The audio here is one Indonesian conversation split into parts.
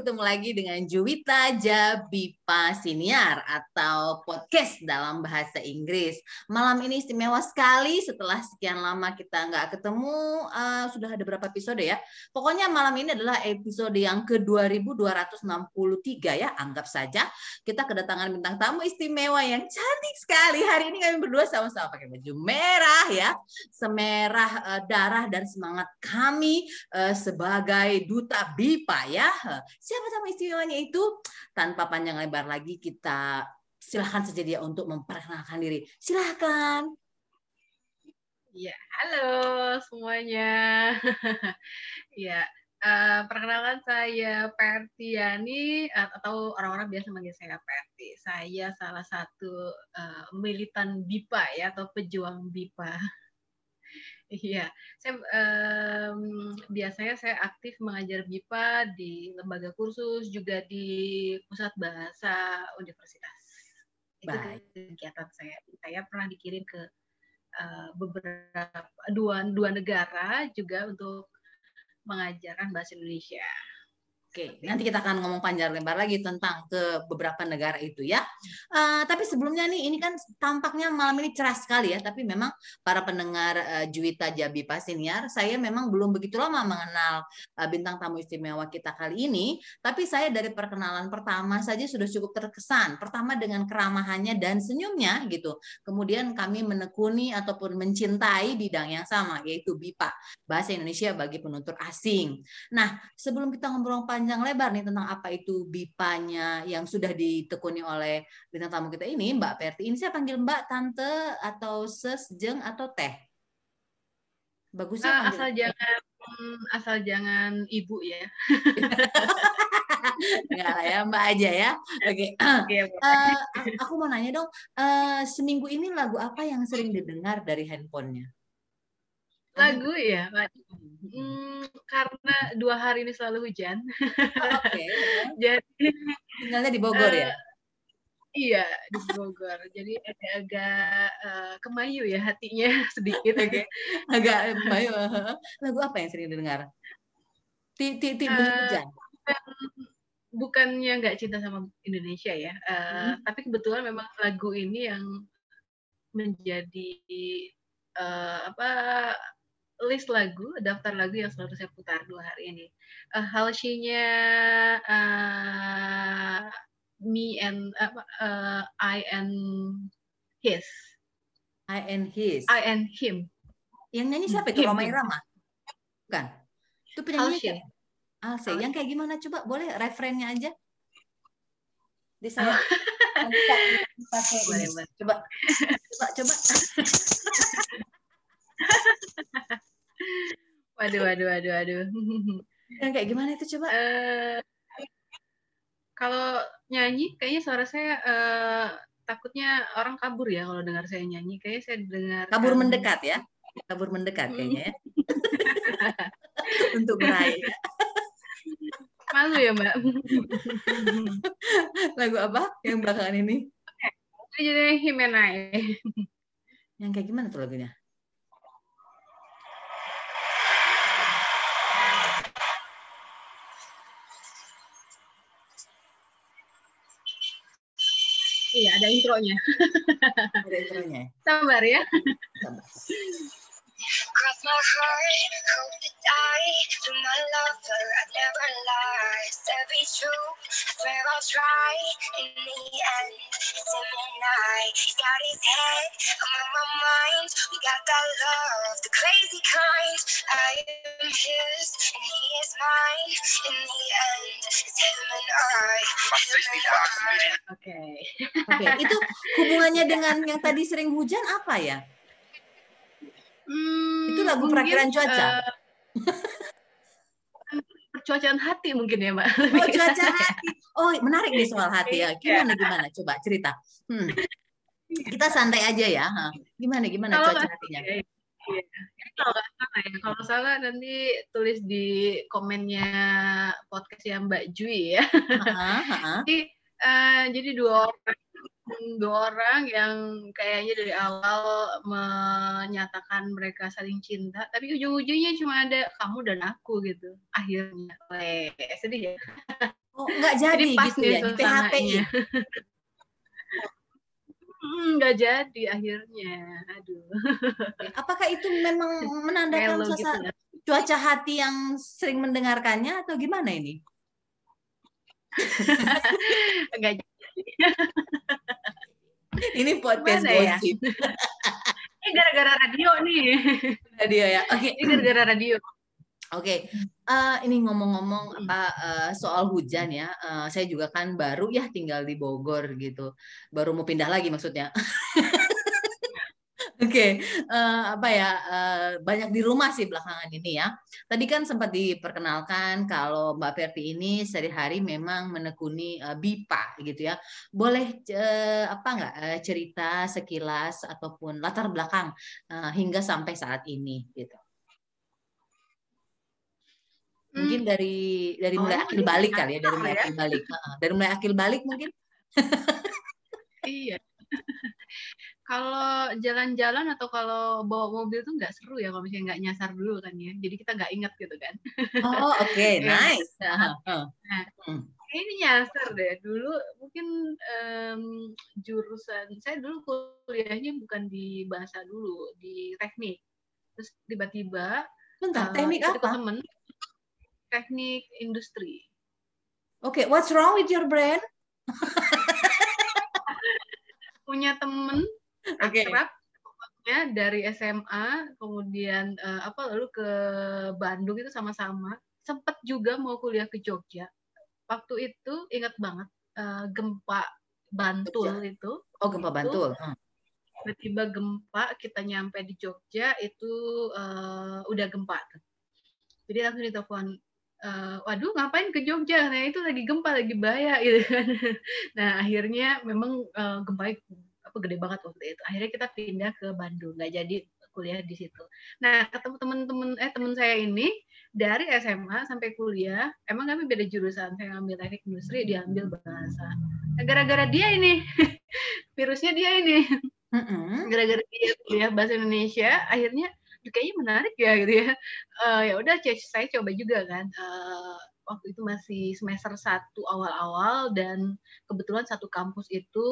ketemu lagi dengan Juwita Jabipa Siniar atau podcast dalam bahasa Inggris. Malam ini istimewa sekali setelah sekian lama kita nggak ketemu, uh, sudah ada berapa episode ya? Pokoknya malam ini adalah episode yang ke-2263 ya, anggap saja. Kita kedatangan bintang tamu istimewa yang cantik sekali. Hari ini kami berdua sama-sama pakai baju merah ya, semerah uh, darah dan semangat kami uh, sebagai duta BIPA ya. Siapa sama istimewanya itu? Tanpa panjang lebar lagi kita silahkan saja dia untuk memperkenalkan diri. Silahkan. Ya, halo semuanya. ya, uh, perkenalkan saya Pertiani atau orang-orang biasa manggil saya Perti. Saya salah satu uh, militan BIPA ya atau pejuang BIPA. Iya, saya um, biasanya saya aktif mengajar BIPA di lembaga kursus juga di pusat bahasa universitas. Baik. Itu kegiatan saya. Saya pernah dikirim ke uh, beberapa dua dua negara juga untuk mengajarkan bahasa Indonesia. Oke, nanti kita akan ngomong panjang lebar lagi tentang ke beberapa negara itu ya. Uh, tapi sebelumnya nih, ini kan tampaknya malam ini cerah sekali ya. Tapi memang para pendengar uh, Juwita Jabi Pasiniar, saya memang belum begitu lama mengenal uh, bintang tamu istimewa kita kali ini. Tapi saya dari perkenalan pertama saja sudah cukup terkesan. Pertama dengan keramahannya dan senyumnya gitu. Kemudian kami menekuni ataupun mencintai bidang yang sama, yaitu BIPA, Bahasa Indonesia bagi penutur asing. Nah, sebelum kita ngobrol panjang lebar nih tentang apa itu BIPA-nya yang sudah ditekuni oleh bintang tamu kita ini, Mbak Perti. Ini saya panggil Mbak, Tante, atau Ses, Jeng, atau Teh? Bagusnya uh, asal jangan asal jangan ibu ya. Enggak ya, Mbak aja ya. Oke. Okay. uh, aku mau nanya dong, uh, seminggu ini lagu apa yang sering didengar dari handphonenya? Lagu ya, Hmm, karena dua hari ini selalu hujan. Oke. Okay. Jadi tinggalnya di Bogor uh, ya? Iya di Bogor. Jadi agak-agak uh, kemayu ya hatinya sedikit. Oke. Okay. Agak kemayu. Lagu apa yang sering didengar? Titik uh, hujan. Bukannya nggak cinta sama Indonesia ya, uh, hmm. tapi kebetulan memang lagu ini yang menjadi uh, apa list lagu, daftar lagu yang selalu saya putar dua hari ini. Uh, Halsey-nya uh, Me and uh, uh, I and His. I and His. I and Him. Yang nyanyi siapa itu? Roma Irama? Bukan. Itu penyanyi Halsey. Halsey. Yang kayak gimana? Coba boleh referennya aja. Di saya. Oh. Coba. Coba, coba. waduh, waduh, waduh, waduh. Yang kayak gimana itu coba? Uh, kalau nyanyi, kayaknya suara saya uh, takutnya orang kabur ya kalau dengar saya nyanyi. Kayaknya saya dengar kabur mendekat ya, kabur mendekat kayaknya ya. Untuk meraih. Malu ya mbak. Lagu apa yang belakangan ini? Jadi Himenai. Yang kayak gimana tuh lagunya? Iya, ada intronya. ada intronya. Sabar ya. Sabar. Cross my heart, hope to die to my lover. I never lie, to be true. I swear I'll try. In the end, it's him and I. He's got his head, I'm on my mind. We got that love, the crazy kind. I am his, and he is mine. In the end, it's him and I. Oke, okay. oke. Okay. Itu hubungannya dengan yang tadi sering hujan apa ya? Lagu perakiran cuaca. Uh, percuacaan hati mungkin ya, Mbak. Oh, cuaca hati. Oh, menarik nih soal hati ya. Iya. Gimana gimana? Coba cerita. Hmm. Kita santai aja ya. Gimana gimana kalau cuaca hatinya? Iya. Kalau nggak salah ya, kalau salah nanti tulis di komennya podcast yang Mbak Jui ya. Uh -huh, uh -huh. jadi, uh, jadi dua orang dua orang yang kayaknya dari awal menyatakan mereka saling cinta, tapi ujung-ujungnya cuma ada kamu dan aku gitu. Akhirnya, Weh, sedih ya. Oh, nggak jadi, Jadi pas gitu nih ya, di PHP suasananya. Hmm, nggak jadi akhirnya. Aduh. Apakah itu memang menandakan Melo gitu suasana ya. cuaca hati yang sering mendengarkannya atau gimana ini? Nggak jadi. Ini podcast Gimana ya? Ini gara-gara radio nih. Dia ya. Oke. Ini gara-gara radio. Oke, Eh, ini ngomong-ngomong apa eh, soal hujan ya, eh, saya juga kan baru ya tinggal di Bogor gitu, baru mau pindah lagi maksudnya. Oke, eh, apa ya eh, banyak di rumah sih belakangan ini ya. Tadi kan sempat diperkenalkan kalau Mbak Ferti ini sehari-hari memang menekuni eh, BIPA gitu ya. Boleh eh, apa nggak eh, cerita sekilas ataupun latar belakang eh, hingga sampai saat ini gitu. Mungkin Hmm, dari dari mulai awalnya akil mungkin balik kali ya, dari mulai ya. akil balik. Heeh, Dari mulai akil balik mungkin. Iya. Kalau jalan-jalan atau kalau bawa mobil tuh nggak seru ya kalau misalnya nggak nyasar dulu kan ya. Jadi kita nggak ingat gitu kan. Oh, oke, Iya. nice. Nah, Hmm. ini nyasar deh. Dulu mungkin em, jurusan saya dulu kuliahnya bukan di bahasa dulu, di teknik. Terus tiba-tiba Bentar, eh, teknik apa? temen teknik industri. Oke, what's wrong with your brain? Punya temen Oke. akrab ya dari SMA kemudian eh, apa lalu ke Bandung itu sama-sama sempat juga mau kuliah ke Jogja waktu itu ingat banget eh, gempa Bantul itu Oh, gempa Bantul. Hmm. tiba-tiba gempa kita nyampe di Jogja itu eh, udah gempa tuh. jadi langsung ditelepon eh, waduh ngapain ke Jogja nah itu lagi gempa lagi bahaya gitu kan nah akhirnya memang eh, gempa apa gede banget waktu itu. Akhirnya kita pindah ke Bandung nggak jadi kuliah di situ. Nah ketemu teman-teman eh teman saya ini dari SMA sampai kuliah emang kami beda jurusan saya ngambil teknik industri dia ambil bahasa. Nah, gara-gara dia ini virusnya dia ini. Gara-gara dia kuliah bahasa Indonesia akhirnya "Duh, kayaknya menarik ya gitu ya. Eh, ya udah saya coba juga kan. Eh, waktu itu masih semester satu awal-awal dan kebetulan satu kampus itu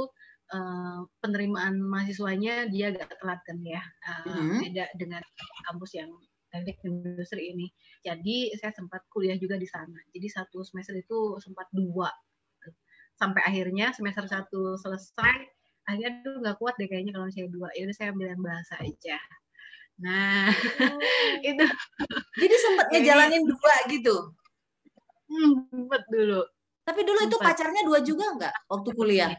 eh, penerimaan mahasiswanya dia agak telat kan ya. Eh, Mhm. beda dengan kampus yang teknik industri ini. Jadi saya sempat kuliah juga di sana. Jadi satu semester itu sempat dua. Sampai akhirnya semester satu selesai akhirnya aduh nggak kuat deh kayaknya kalau saya dua. Ya udah saya ambil yang bahasa aja. Nah itu. Jadi sempat ngejalanin dua gitu. hmm, sempet dulu. Tapi dulu itu Sempat. pacarnya dua juga nggak waktu kuliah?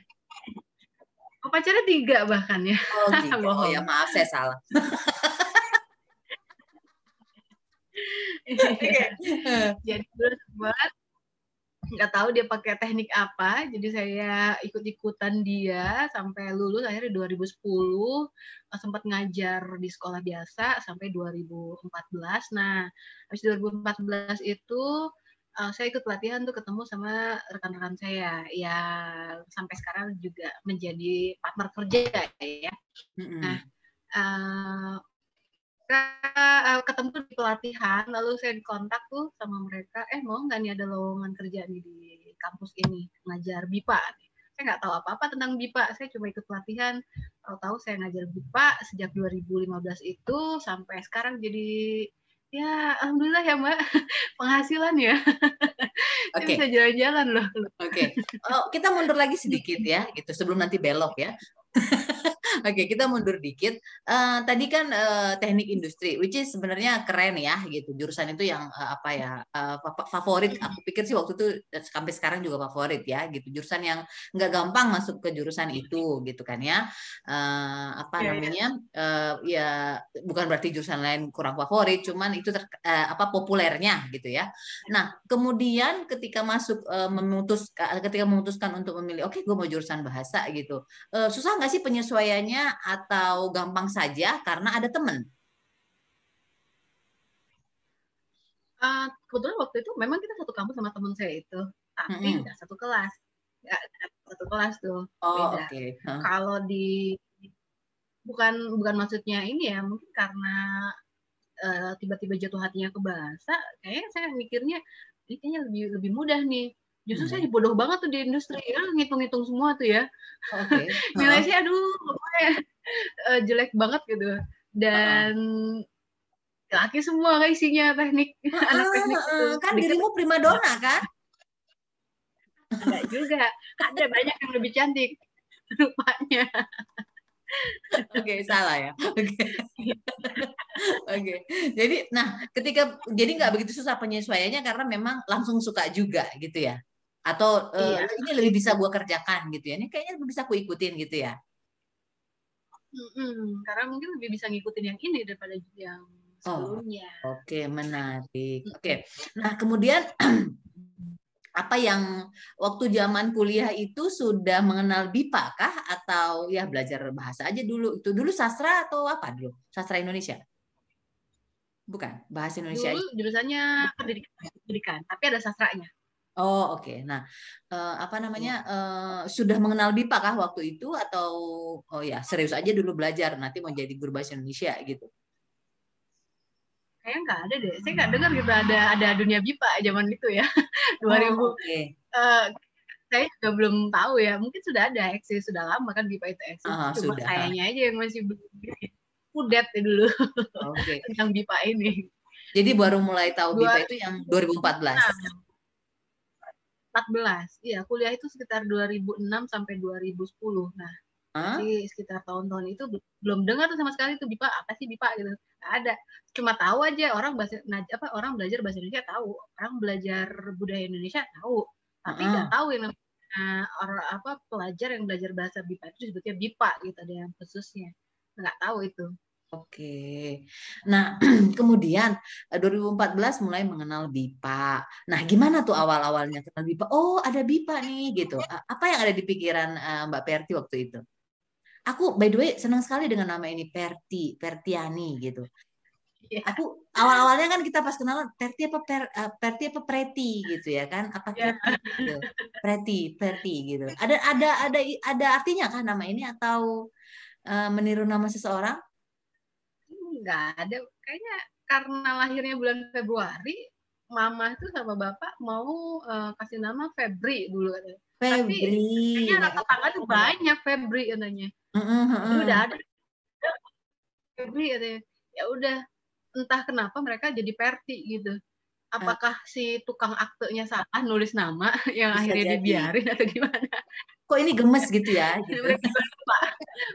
Oh, pacarnya tiga bahkan ya. Oh, tiga. oh ya maaf saya salah. jadi dulu sempat nggak tahu dia pakai teknik apa jadi saya ikut-ikutan dia sampai lulus akhirnya 2010 eh, sempat ngajar di sekolah biasa sampai 2014 nah habis 2014 itu eh, saya ikut pelatihan tuh ketemu sama rekan-rekan saya yang sampai sekarang juga menjadi partner kerja ya. Mm-mm. Nah, ka- ketemu di pelatihan lalu saya dikontak tuh sama mereka eh mau nggak nih ada lowongan kerja nih di kampus ini ngajar BIPA saya nggak tahu apa-apa tentang BIPA saya cuma ikut pelatihan. Tahu-tahu saya ngajar BIPA sejak 2015 itu sampai sekarang jadi ya alhamdulillah ya mbak penghasilan ya Oke. bisa jalan-jalan loh Oke, oh, kita mundur lagi sedikit ya, gitu sebelum nanti belok ya. Oke, kita mundur dikit. Eh, tadi kan eh, teknik industri, which is sebenarnya keren ya, gitu. Jurusan itu yang eh, apa ya fa- favorit. Aku pikir sih waktu itu sampai sekarang juga favorit ya, gitu. Jurusan yang nggak gampang masuk ke jurusan itu, gitu kan ya. Eh, apa Iya, iya. namanya? eh, ya bukan berarti jurusan lain kurang favorit, cuman itu ter- eh, apa populernya, gitu ya. Nah, kemudian ketika masuk eh, memutus ketika memutuskan untuk memilih, oke, gue mau jurusan bahasa gitu, Eh, susah nggak sih penyesuaiannya atau gampang saja karena ada temen? Eh, kebetulan waktu itu memang kita satu kampus sama teman saya itu, tapi nggak satu kelas. Nggak- satu kelas tuh Oh, beda. oke. Hah. Kalau di bukan bukan maksudnya ini ya, mungkin karena eh, tiba-tiba jatuh hatinya ke bahasa, kayaknya saya mikirnya ini kayaknya lebih lebih mudah nih. Justru Hmm. saya bodoh banget tuh di industri, ya ngitung-ngitung semua tuh ya. Oke. Nilai saya aduh pokoknya eh, jelek banget gitu. Dan laki semua kan isinya teknik anak teknik itu. heeh. Kan dirimu primadona kan? enggak juga. Ada banyak yang lebih cantik rupanya. Oke, salah ya. Oke. Oke. Jadi, nah, ketika jadi nggak begitu susah penyesuaiannya karena memang langsung suka juga gitu ya. Atau eh, Iya. ini lebih bisa gua kerjakan gitu ya. Ini kayaknya lebih bisa aku ikutin gitu ya. Mm-mm, karena mungkin lebih bisa ngikutin yang ini daripada yang Oh. sebelumnya. Oke, menarik. Oke. Nah, kemudian apa yang waktu zaman kuliah itu sudah mengenal BIPA kah atau ya belajar bahasa aja dulu? Itu dulu sastra atau apa dulu? Sastra Indonesia? Bukan, bahasa Indonesia. Dulu jurusannya pendidikan, pendidikan, tapi ada sastranya. Oh, oke. Nah, eh, apa namanya? eh, sudah mengenal BIPA kah waktu itu atau oh ya, serius aja dulu belajar nanti mau jadi guru bahasa Indonesia gitu. Kayaknya nggak ada deh. Saya nggak dengar gitu ada ada dunia BIPA zaman itu ya. 2000. Oh, oke. eh, saya juga belum tahu ya. Mungkin sudah ada eksis sudah lama kan BIPA itu eksis. Ah, Cuma sudah. sayanya aja yang masih belum udet ya dulu Oke. tentang BIPA ini. Jadi baru mulai tahu BIPA itu yang 2014. 14. Iya, kuliah itu sekitar 2006 sampai 2010. Nah, Hah? Jadi sekitar tahun-tahun itu be- belum dengar tuh sama sekali tuh BIPA apa sih BIPA gitu. Nggak ada. Cuma tahu aja orang bahasa apa orang belajar bahasa Indonesia tahu, orang belajar budaya Indonesia tahu, tapi nggak tahu yang namanya orang apa pelajar yang belajar bahasa BIPA itu disebutnya BIPA gitu ada yang khususnya. Nggak tahu itu. Oke. Nah, kemudian eh, 2014 mulai mengenal BIPA. Nah, gimana tuh awal-awalnya kenal BIPA? Oh, ada BIPA nih gitu. Apa yang ada di pikiran eh, Mbak Perti waktu itu? Aku by the way senang sekali dengan nama ini Perti, Pertiani gitu. Iya. Aku awal-awalnya kan kita pas kenalan Perti apa per, eh, Perti apa Preti gitu ya kan? Apa Iya. Preti gitu. Preti, Perti gitu. Ada ada ada ada artinya kan nama ini atau eh, meniru nama seseorang? Nggak ada. Kayaknya karena lahirnya bulan Februari, mama tuh sama bapak mau eh, kasih nama Febri dulu katanya. Tapi Febri. Kayaknya anak tetangga tuh banyak Febri katanya. Jadi udah ada Febri katanya. Ya udah entah kenapa mereka jadi Perti gitu. Apakah si tukang aktenya salah nulis nama yang Bisa akhirnya jadi. dibiarin atau gimana? Kok ini gemes gitu ya? Gitu. mereka juga lupa.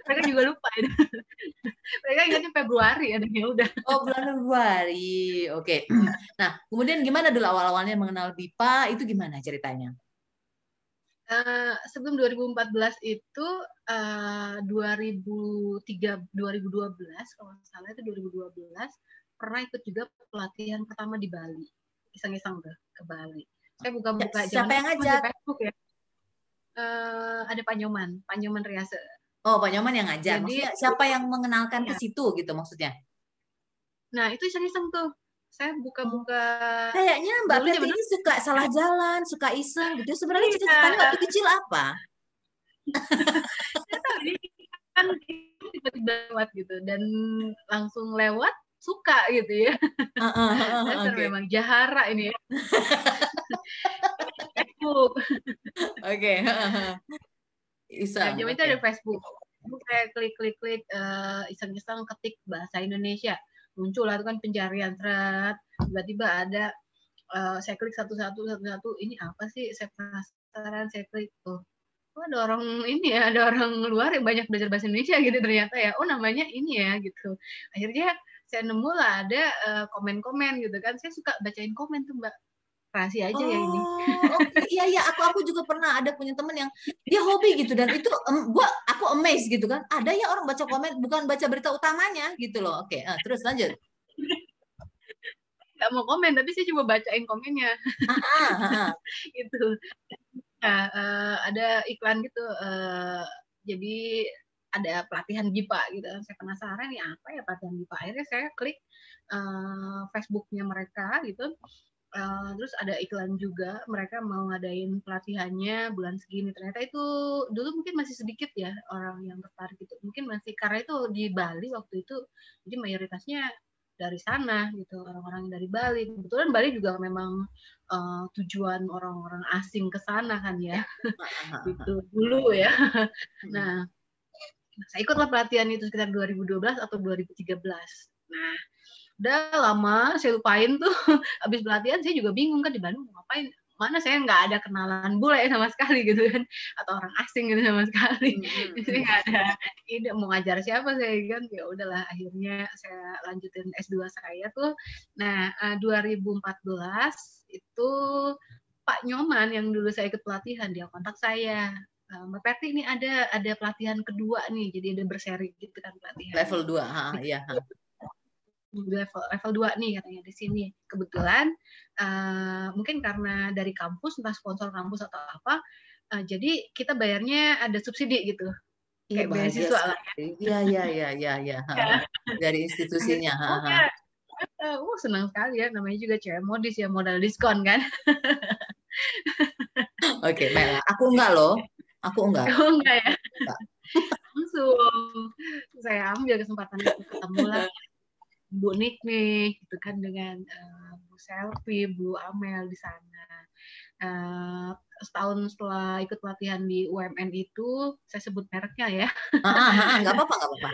Mereka juga lupa itu. mereka ingatnya Februari ya ya udah. Oh bulan Februari, oke. Nah kemudian gimana dulu awal-awalnya mengenal BIPA itu gimana ceritanya? Eh, sebelum 2014 itu eh 2003 2012 kalau nggak salah itu 2012 pernah ikut juga pelatihan pertama di Bali iseng-iseng tuh ke Bali saya buka-buka Ya, siapa yang ngajak? Facebook ya Eh, ada Pak Nyoman Pak Nyoman Riase Oh Pak Nyoman yang ngajak. Jadi- Maksudnya siapa yang mengenalkan ke Iya. situ gitu maksudnya? nah itu iseng-iseng tuh saya buka-buka Kayaknya Mbak Dulu Peti ini suka salah jalan, suka iseng gitu. Sebenarnya Iya. cita-citanya waktu kecil apa? Nggak tahu, ini kan tiba-tiba lewat gitu dan langsung lewat suka gitu ya Heeh, heeh, Dasar Oke, memang jahara ini ya Facebook oke. Iseng. Nah, itu ada Facebook. Saya klik-klik-klik eh, iseng-iseng ketik bahasa Indonesia. Muncul lah itu kan pencarian thread. Tiba-tiba ada eh, saya klik satu-satu satu-satu. Ini apa sih? Saya penasaran. Saya klik tuh. Oh, ada orang ini ya, ada orang luar yang banyak belajar bahasa Indonesia gitu ternyata ya. Oh, namanya ini ya gitu. Akhirnya saya nemu lah ada eh, komen-komen gitu kan. Saya suka bacain komen tuh, Mbak. Rahasia aja ya ini. Oh, oke. Iya iya, aku aku juga pernah ada punya temen yang dia hobi gitu dan itu em, gua aku amazed gitu kan. Ada ya orang baca komen bukan baca berita utamanya gitu loh. Oke, eh, terus lanjut. Nggak mau komen, tapi saya coba bacain komennya. Ah, ah, ah, gitu. Nah, eh, ada iklan gitu. eh, jadi ada pelatihan BIPA gitu. Saya penasaran nih apa ya pelatihan BIPA. Akhirnya saya klik eh, Facebooknya mereka gitu. Uh, terus ada iklan juga mereka mau ngadain pelatihannya bulan segini. Ternyata itu dulu mungkin masih sedikit ya orang yang tertarik itu. Mungkin masih karena itu di Bali waktu itu jadi mayoritasnya dari sana gitu orang-orang dari Bali. Kebetulan Bali juga memang uh, tujuan orang-orang asing ke sana kan ya. Gitu dulu ya. Nah saya ikutlah pelatihan itu sekitar 2012 atau 2013 nah udah lama saya lupain tuh. Habis pelatihan saya juga bingung kan di Bandung mau ngapain? Mana saya nggak ada kenalan bule sama sekali gitu kan. Atau orang asing gitu sama sekali. Mm-hmm. saya nggak ada ide mau ngajar siapa saya kan. Ya udahlah akhirnya saya lanjutin S2 saya tuh. Nah 2014 eh, itu Pak Nyoman yang dulu saya ikut pelatihan dia kontak saya. Eh, Mbak Perti ini ada ada pelatihan kedua nih. Jadi ada berseri gitu kan pelatihan. Level 2 ha, level level 2 nih katanya di sini. Kebetulan uh, mungkin karena dari kampus entah sponsor kampus atau apa, uh, jadi kita bayarnya ada subsidi gitu. Iya, Kayak beasiswa lah. Ya. Iya iya iya iya iya. Dari institusinya. Oh, ya. Uh, senang sekali ya namanya juga cewek modis ya modal diskon kan. Oke, okay. Aku enggak loh. Aku enggak. Aku enggak ya. Enggak. Langsung saya ambil kesempatan itu ketemu lah Bu Nick nih gitu kan dengan uh, Bu Selvi, Bu Amel di sana. Uh, setahun setelah ikut pelatihan di UMN itu, saya sebut mereknya ya. Ah, ah, ah, nggak apa-apa, nggak apa-apa.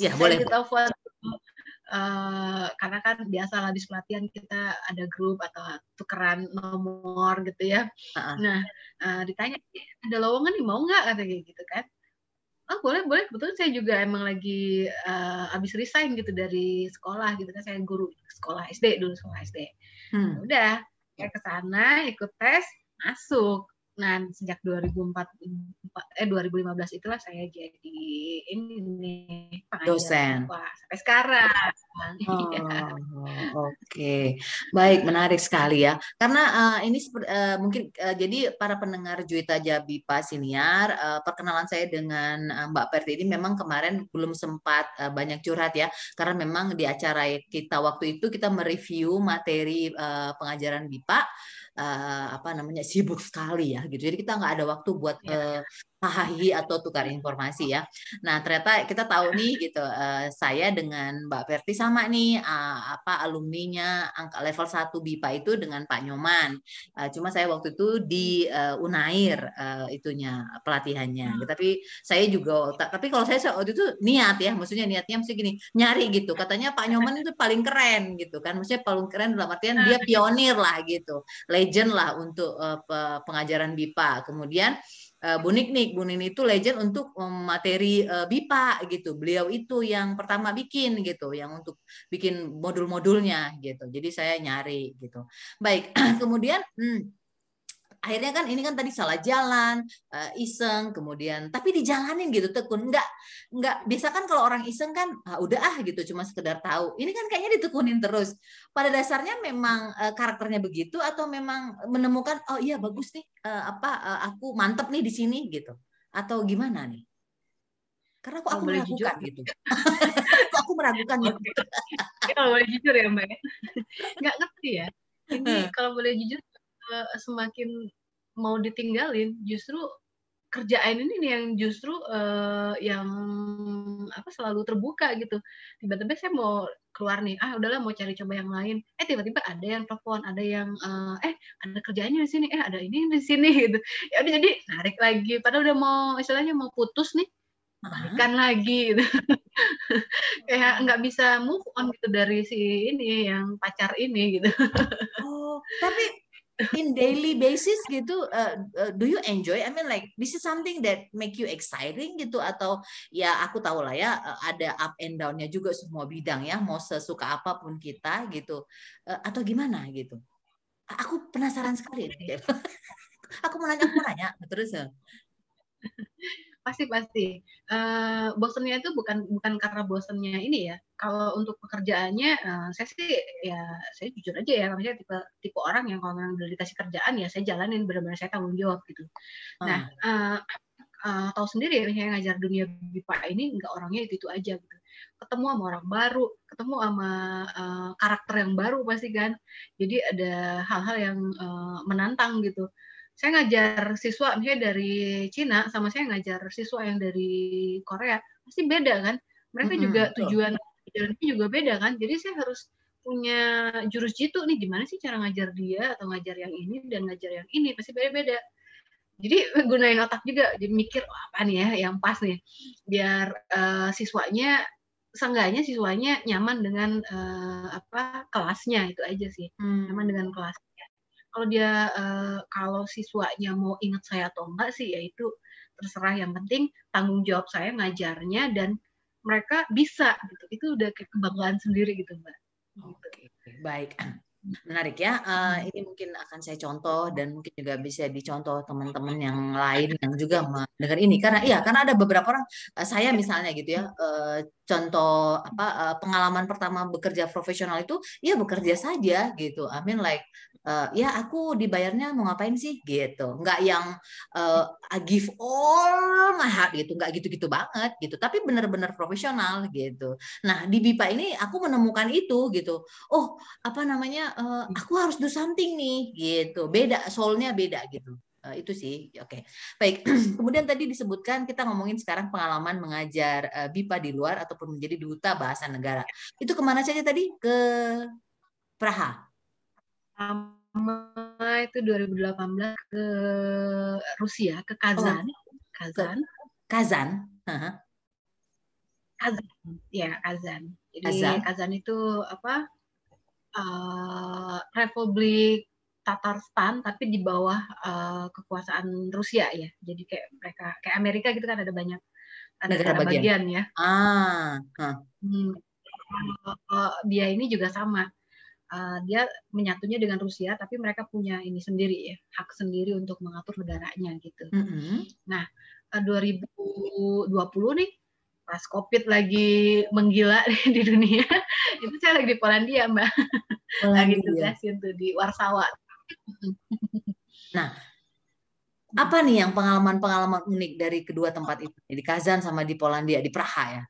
Ya, boleh. Ditelepon uh, karena kan biasa lah di pelatihan kita ada grup atau tukeran nomor gitu ya. Uh-uh. Nah, uh, ditanya ada lowongan nih mau nggak kata gitu kan oh boleh boleh. Kebetulan saya juga emang lagi uh, abis resign gitu dari sekolah gitu kan. Saya guru sekolah SD dulu sekolah SD hmm. Ya udah saya ke sana ikut tes masuk Nah, sejak 2004 eh 2015 itulah saya jadi ini nih dosen. Wah, sampai sekarang. Oh, iya. Oke, okay. baik, menarik sekali ya. Karena uh, ini uh, mungkin uh, jadi para pendengar Juita Jabi Siniar, uh, perkenalan saya dengan uh, Mbak Perti ini memang kemarin belum sempat uh, banyak curhat ya, karena memang di acara kita waktu itu kita mereview materi uh, pengajaran BIPA uh, apa namanya sibuk sekali ya gitu. Jadi kita nggak ada waktu buat ya. uh, hahahi atau tukar informasi ya. Nah ternyata kita tahu nih gitu uh, saya dengan Mbak Perti sama nih uh, apa alumninya angka level 1 BIPA itu dengan Pak Nyoman. Uh, cuma saya waktu itu di uh, Unair uh, itunya pelatihannya. Hmm. Tapi saya juga tapi kalau saya waktu itu niat ya, maksudnya niatnya mesti gini nyari gitu. Katanya Pak Nyoman itu paling keren gitu kan. Maksudnya paling keren dalam artian dia pionir lah gitu, legend lah untuk uh, pengajaran BIPA. Kemudian Bu Niknik. Bu Niknik itu legend untuk materi uh, BIPA gitu. Beliau itu yang pertama bikin gitu, yang untuk bikin modul-modulnya gitu. Jadi saya nyari gitu. Baik, kemudian hmm, akhirnya kan ini kan tadi salah jalan uh, iseng kemudian tapi dijalanin gitu tekun. Nggak nggak biasa kan kalau orang iseng kan ah, udah ah gitu cuma sekedar tahu. Ini kan kayaknya ditekunin terus. Pada dasarnya memang uh, karakternya begitu atau memang menemukan oh iya bagus nih uh, apa uh, aku mantep nih di sini gitu? Atau gimana nih? Karena aku aku meragukan jujur. gitu. Aku meragukan gitu? Kalau boleh jujur ya mbak ya. nggak ngerti ya. Ini kalau boleh jujur semakin mau ditinggalin justru kerjaan ini nih yang justru uh, yang apa selalu terbuka gitu. Tiba-tiba saya mau keluar nih ah udahlah mau cari coba yang lain. Eh tiba-tiba ada yang telepon ada yang uh, eh ada kerjaannya di sini eh ada ini di sini gitu. Ya udah jadi narik lagi padahal udah mau istilahnya mau putus nih balikan lagi gitu. Kayak nggak bisa move on gitu dari si ini yang pacar ini gitu. Oh tapi in daily basis gitu uh, uh, do you enjoy? I mean like this is something that make you exciting gitu atau ya aku tahu lah ya uh, ada up and downnya juga semua bidang ya mau sesuka apa pun kita gitu uh, atau gimana gitu. Aku penasaran sekali. Aku mau nanya aku mau nanya terus ya pasti pasti. Uh, bosennya itu bukan bukan karena bosennya ini ya. Kalau untuk pekerjaannya uh, saya sih ya saya jujur aja ya maksudnya tipe tipe orang yang kalau memang udah dikasih kerjaan ya saya jalanin benar-benar saya tanggung jawab gitu. Hmm. nah uh, uh, tahu sendiri ya misalnya ngajar dunia BIPA ini nggak orangnya itu itu aja gitu. Ketemu sama orang baru ketemu sama uh, karakter yang baru pasti kan. Jadi ada hal-hal yang uh, menantang gitu saya ngajar siswa misalnya dari Cina sama saya ngajar siswa yang dari Korea pasti beda kan? Mereka mm-hmm, juga tujuan ajarannya juga beda kan? Jadi saya harus punya jurus jitu nih gimana sih cara ngajar dia atau ngajar yang ini dan ngajar yang ini pasti beda-beda. Jadi gunain otak juga jadi mikir oh, apa nih ya yang pas nih? Biar uh, siswanya seenggaknya siswanya nyaman dengan uh, apa kelasnya itu aja sih. Hmm. nyaman dengan kelasnya kalau dia uh, kalau siswanya mau ingat saya atau enggak sih ya itu terserah. Yang penting tanggung jawab saya ngajarnya dan mereka bisa gitu. Itu udah kebanggaan sendiri gitu mbak. Oke, baik. Menarik ya. Uh, ini mungkin akan saya contoh dan mungkin juga bisa dicontoh teman-teman yang lain yang juga mendengar ini. Karena iya karena ada beberapa orang uh, saya misalnya gitu ya uh, contoh apa uh, pengalaman pertama bekerja profesional itu ya bekerja saja gitu. I mean like uh, ya aku dibayarnya mau ngapain sih? Gitu. Nggak yang uh, I give all my heart gitu. Nggak gitu-gitu banget gitu. Tapi benar-benar profesional gitu. Nah di BIPA ini aku menemukan itu gitu. Oh apa namanya uh, aku harus do something nih gitu. Beda soulnya beda gitu. Uh, itu sih, oke. Okay. Baik, kemudian tadi disebutkan kita ngomongin sekarang pengalaman mengajar uh, BIPA di luar ataupun menjadi duta bahasa negara. Itu ke mana saja tadi? Ke Praha pertama itu 2018 ke Rusia, ke Kazan. Oh, Kazan. Kazan. Uh-huh. Kazan. Ya, Kazan. Jadi Kazan, Kazan itu apa? Uh, Republik Tatarstan tapi di bawah uh, kekuasaan Rusia ya. Jadi kayak mereka kayak Amerika gitu kan ada banyak ada negara bagian. bagian ya. Ah. Huh. Hmm. Uh, dia ini juga sama uh, dia menyatunya dengan Rusia, tapi mereka punya ini sendiri ya, hak sendiri untuk mengatur negaranya gitu. Mm -hmm. Nah, uh, eh, 2020 nih pas COVID lagi menggila di dunia, itu saya lagi di Polandia, Mbak. Polandia. lagi tugasin tuh di Warsawa. nah, apa nih yang pengalaman-pengalaman unik dari kedua tempat itu di Kazan sama di Polandia di Praha ya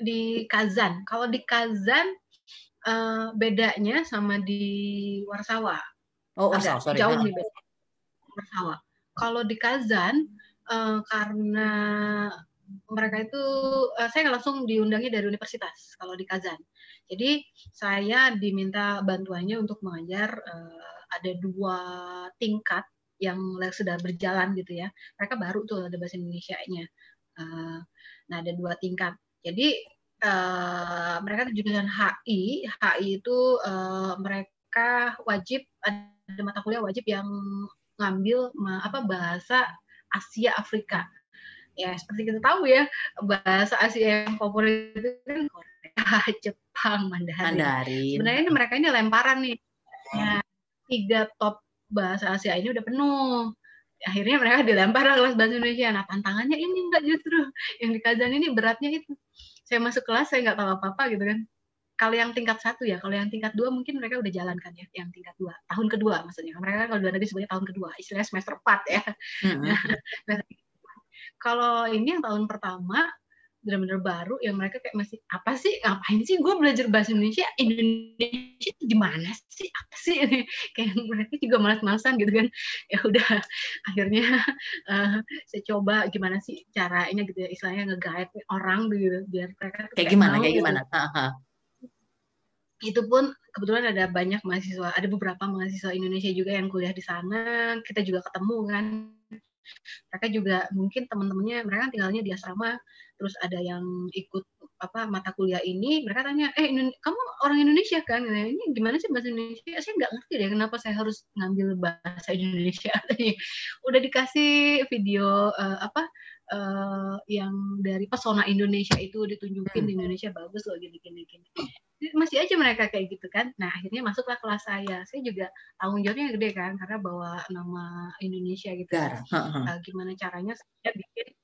di Kazan kalau di Kazan uh, bedanya sama di Warsawa. Oh, Warsawa, sorry. Jauh nih beda. Warsawa. Kalau di Kazan, uh, karena mereka itu, uh, saya langsung diundangnya dari universitas kalau di Kazan. Jadi saya diminta bantuannya untuk mengajar uh, ada dua tingkat yang sudah berjalan gitu ya. Mereka baru tuh ada bahasa Indonesia-nya. Uh, nah ada dua tingkat. Jadi uh, mereka jurusan HI, HI itu uh, mereka wajib ada mata kuliah wajib yang ngambil apa bahasa Asia Afrika. Ya seperti kita tahu ya bahasa Asia yang populer itu kan Korea, Jepang, Mandarin. Mandarin. Sebenarnya ini mereka ini lemparan nih. Ya, tiga top bahasa Asia ini udah penuh akhirnya mereka dilempar kelas bahasa Indonesia. Nah tantangannya ini enggak justru yang di Kazan ini beratnya itu saya masuk kelas saya nggak tahu apa-apa gitu kan. Kalau yang tingkat satu ya kalau yang tingkat dua mungkin mereka udah jalankan ya yang tingkat dua. Tahun kedua maksudnya. Mereka kalau dua negeri sebagai tahun kedua istilahnya semester empat ya. Mm-hmm. kalau ini yang tahun pertama benar-benar baru yang mereka kayak masih apa sih? Ngapain sih gue belajar bahasa Indonesia? Indonesia di mana sih? Apa sih? Ini kayak mereka juga malas-malasan gitu kan. Ya udah akhirnya uh, saya coba gimana sih caranya gitu ya istilahnya nge-guide orang gitu biar mereka kayak, kayak gimana? kayak gitu. gimana? Itu pun kebetulan ada banyak mahasiswa ada beberapa mahasiswa Indonesia juga yang kuliah di sana kita juga ketemu kan. Mereka juga mungkin teman-temannya mereka tinggalnya di asrama terus ada yang ikut apa mata kuliah ini mereka tanya eh kamu orang Indonesia kan? Ini gimana sih bahasa Indonesia? Saya nggak ngerti deh kenapa saya harus ngambil bahasa Indonesia. Udah dikasih video uh, apa uh, yang dari pesona Indonesia itu ditunjukin hmm. di Indonesia bagus loh gini gini gini. Masih aja mereka kayak gitu kan. Nah akhirnya masuklah kelas saya. Saya juga tanggung jawabnya gede kan karena bawa nama Indonesia gitu kan. uh, gimana caranya saya bikin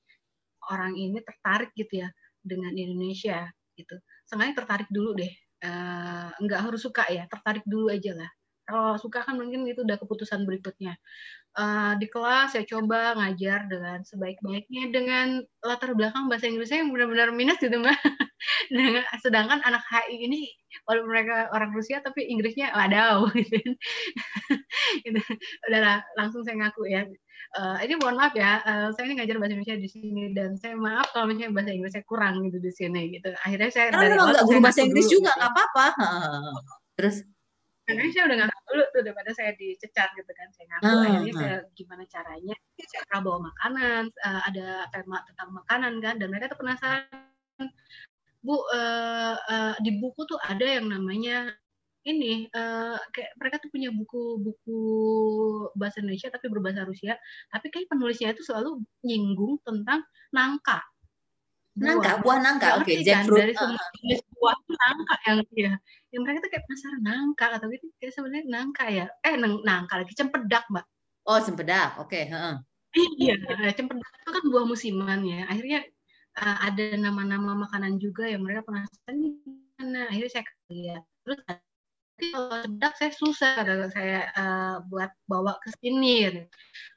orang ini tertarik gitu ya dengan Indonesia gitu. Sengaja tertarik dulu deh. Uh, nggak harus suka ya tertarik dulu aja lah kalau suka kan mungkin itu udah keputusan berikutnya uh, di kelas saya coba ngajar dengan sebaik-baiknya dengan latar belakang bahasa Inggrisnya yang benar-benar minus gitu mbak. sedangkan anak HI ini walaupun mereka orang Rusia tapi Inggrisnya wadaw gitu. gitu. Udahlah langsung saya ngaku ya. Uh, ini mohon maaf ya, uh, saya ini ngajar bahasa Indonesia di sini dan saya maaf kalau misalnya bahasa Inggris saya kurang gitu di sini gitu. Akhirnya saya Karena dari nggak guru bahasa Inggris juga gitu. nggak gitu. apa-apa. Terus karena saya udah ngaku dulu tuh daripada saya dicecar gitu kan saya ngaku hmm, akhirnya saya gimana caranya? Saya pernah bawa makanan uh, ada tema tentang makanan kan dan mereka tuh penasaran. Bu uh, uh, di buku tuh ada yang namanya ini uh, kayak mereka tuh punya buku-buku bahasa Indonesia tapi berbahasa Rusia tapi kayak penulisnya itu selalu nyinggung tentang nangka nangka buah nangka. Oke okay, kan? dari semua jenis buah nangka yang ya. Yang mereka tuh kayak penasaran nangka atau gitu. Kayak sebenarnya nangka ya. Eh nangka lagi. Cempedak mbak. Oh cempedak. Oke okay. uh. iya cempedak itu kan buah musiman ya. Akhirnya uh, ada nama-nama makanan juga yang mereka penasaran mana? Akhirnya saya lihat. Terus kalau sedak saya susah kalau saya uh, buat bawa ke sini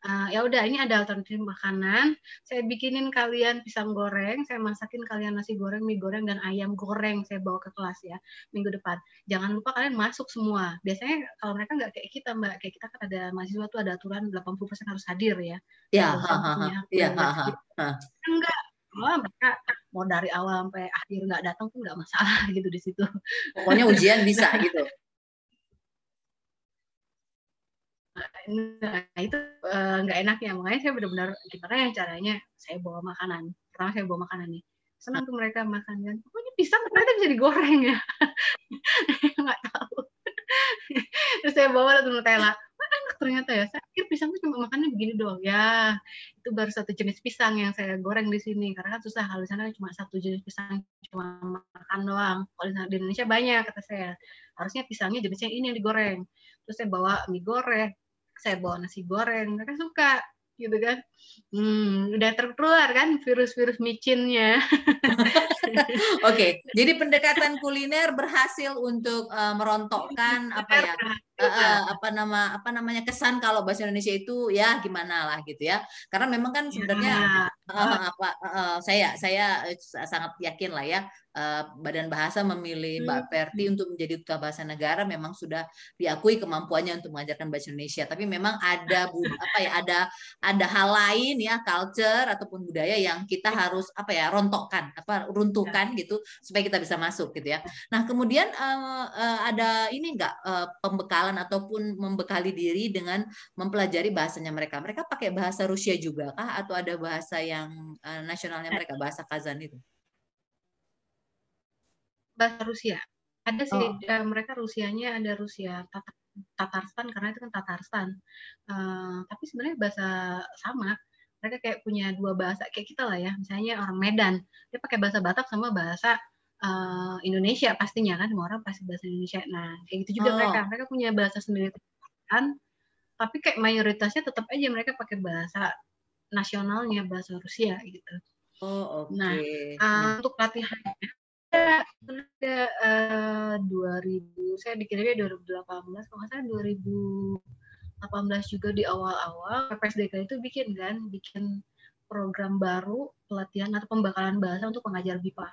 uh, ya udah ini ada alternatif makanan. Saya bikinin kalian pisang goreng saya masakin kalian nasi goreng mie goreng dan ayam goreng saya bawa ke kelas ya minggu depan. Jangan lupa kalian masuk semua. Biasanya kalau mereka nggak kayak kita mbak kayak kita kan ada mahasiswa tuh ada aturan 80% harus hadir ya. Ya ya enggak. Oh, mereka mau dari awal sampai akhir nggak datang pun nggak masalah gitu di situ. Pokoknya ujian bisa gitu nah itu eh, nggak uh, enaknya. Makanya saya benar-benar gimana yang caranya? Saya bawa makanan. Pertama saya bawa makanan nih. Senang tuh mereka makan kan. Pokoknya pisang ternyata bisa digoreng ya. Nggak tahu. Terus saya bawa tuh Nutella. Enak ternyata ya. Saya pikir pisang tuh cuma makannya begini doang. Ya itu baru satu jenis pisang yang saya goreng di sini. Karena kan susah kalau di sana cuma satu jenis pisang cuma makan doang. Kalau di Indonesia banyak kata saya. Harusnya pisangnya jenisnya ini yang digoreng. Terus saya bawa mie goreng saya bawa nasi goreng mereka suka gitu kan. Hmm, udah terkeluar kan virus-virus micinnya. Oke okay. jadi pendekatan kuliner berhasil untuk uh, merontokkan apa ya uh, apa nama apa namanya kesan kalau bahasa Indonesia itu ya gimana lah gitu ya karena memang kan sebenarnya ya. uh, apa uh, saya saya sangat yakin lah ya uh, Badan Bahasa memilih Mbak Perti hmm. untuk menjadi duta bahasa negara memang sudah diakui kemampuannya untuk mengajarkan bahasa Indonesia tapi memang ada apa ya ada ada hal lain ya culture ataupun budaya yang kita harus apa ya rontokkan apa runtuhkan ya. gitu supaya kita bisa masuk gitu ya nah kemudian uh, uh, ada ini enggak uh, pembekalan pembekalan ataupun membekali diri dengan mempelajari bahasanya mereka. Mereka pakai bahasa Rusia juga kah atau ada bahasa yang uh, nasionalnya mereka, bahasa Kazan itu? Bahasa Rusia. Ada sih oh. uh, mereka Rusianya ada Rusia Tatar, Tatarstan karena itu kan Tatarstan. Uh, tapi sebenarnya bahasa sama. Mereka kayak punya dua bahasa kayak kita lah ya. Misalnya orang Medan, dia pakai bahasa Batak sama bahasa uh, Indonesia pastinya kan semua orang pasti bahasa Indonesia. Nah kayak gitu juga oh. mereka mereka punya bahasa sendiri kan, tapi kayak mayoritasnya tetap aja mereka pakai bahasa nasionalnya bahasa Rusia gitu. Oh oke. Okay. Nah uh, untuk latihannya ada uh, 2000 saya dikirimnya 2018 kalau nggak salah 2018 juga di awal-awal PPSDK itu bikin kan bikin program baru pelatihan atau pembekalan bahasa untuk pengajar BIPA.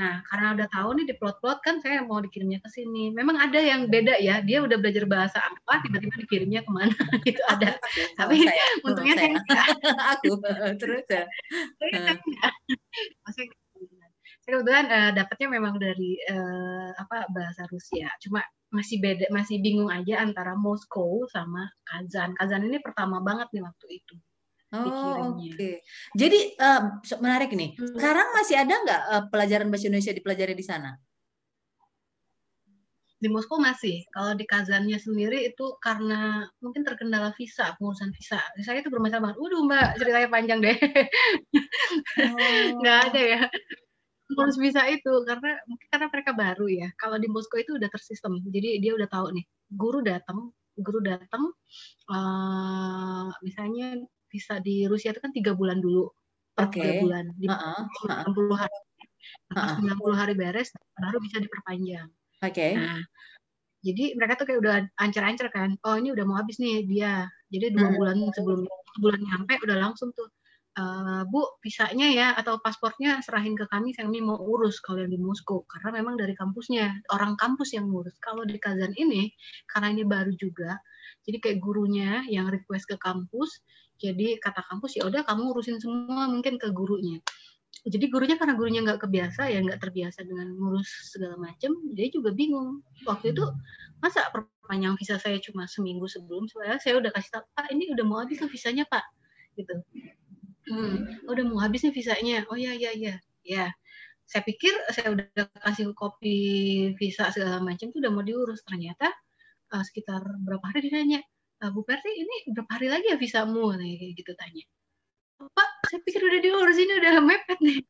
Nah, karena udah tahu nih di plot-plot kan saya mau dikirimnya ke sini. Memang ada yang beda ya. Dia udah belajar bahasa apa, tiba-tiba dikirimnya ke mana itu ada. Tapi saya. untungnya saya, saya aku terus ya. saya kebetulan uh, dapatnya memang dari uh, apa bahasa Rusia. Cuma masih beda, masih bingung aja antara Moskow sama Kazan. Kazan ini pertama banget nih waktu itu. Oh, oke. Okay. Jadi uh, menarik nih. Hmm. Sekarang masih ada nggak uh, pelajaran bahasa Indonesia dipelajari di sana? Di Moskow masih. Kalau di Kazannya sendiri itu karena mungkin terkendala visa, pengurusan visa. Saya itu bermasalah banget. Waduh Mbak, ceritanya panjang deh. Nggak oh. ada ya. Ngurus visa itu karena mungkin karena mereka baru ya. Kalau di Moskow itu udah tersistem. Jadi dia udah tahu nih, guru datang, guru datang, uh, misalnya visa di Rusia itu kan tiga bulan dulu per okay. tiga bulan di uh -uh. 90 hari uh -uh. 90 hari beres baru bisa diperpanjang. Oke. Okay. Nah, jadi mereka tuh kayak udah ancer-ancer kan. Oh ini udah mau habis nih dia. Jadi dua Hmm. bulan sebelum bulan nyampe udah langsung tuh "Eh, Bu visanya ya atau pasportnya serahin ke kami, kami mau urus kalau yang di Moskow karena memang dari kampusnya orang kampus yang ngurus. Kalau di Kazan ini karena ini baru juga, jadi kayak gurunya yang request ke kampus, jadi kata kampus ya udah kamu urusin semua mungkin ke gurunya. Jadi gurunya karena gurunya nggak kebiasa ya nggak terbiasa dengan ngurus segala macam, dia juga bingung. Waktu itu masa perpanjang visa saya cuma seminggu sebelum, sebenarnya saya udah kasih tahu Pak ini udah mau habis tuh visanya Pak, gitu. Hmm, udah mau habis nih visanya. Oh ya ya ya ya. Saya pikir saya udah kasih kopi visa segala macam tuh udah mau diurus. Ternyata eh, sekitar berapa hari dia nanya, "Eh, Bu Perti ini berapa hari lagi ya visamu? Kayak gitu tanya. Pak, saya pikir udah diurus ini udah mepet nih.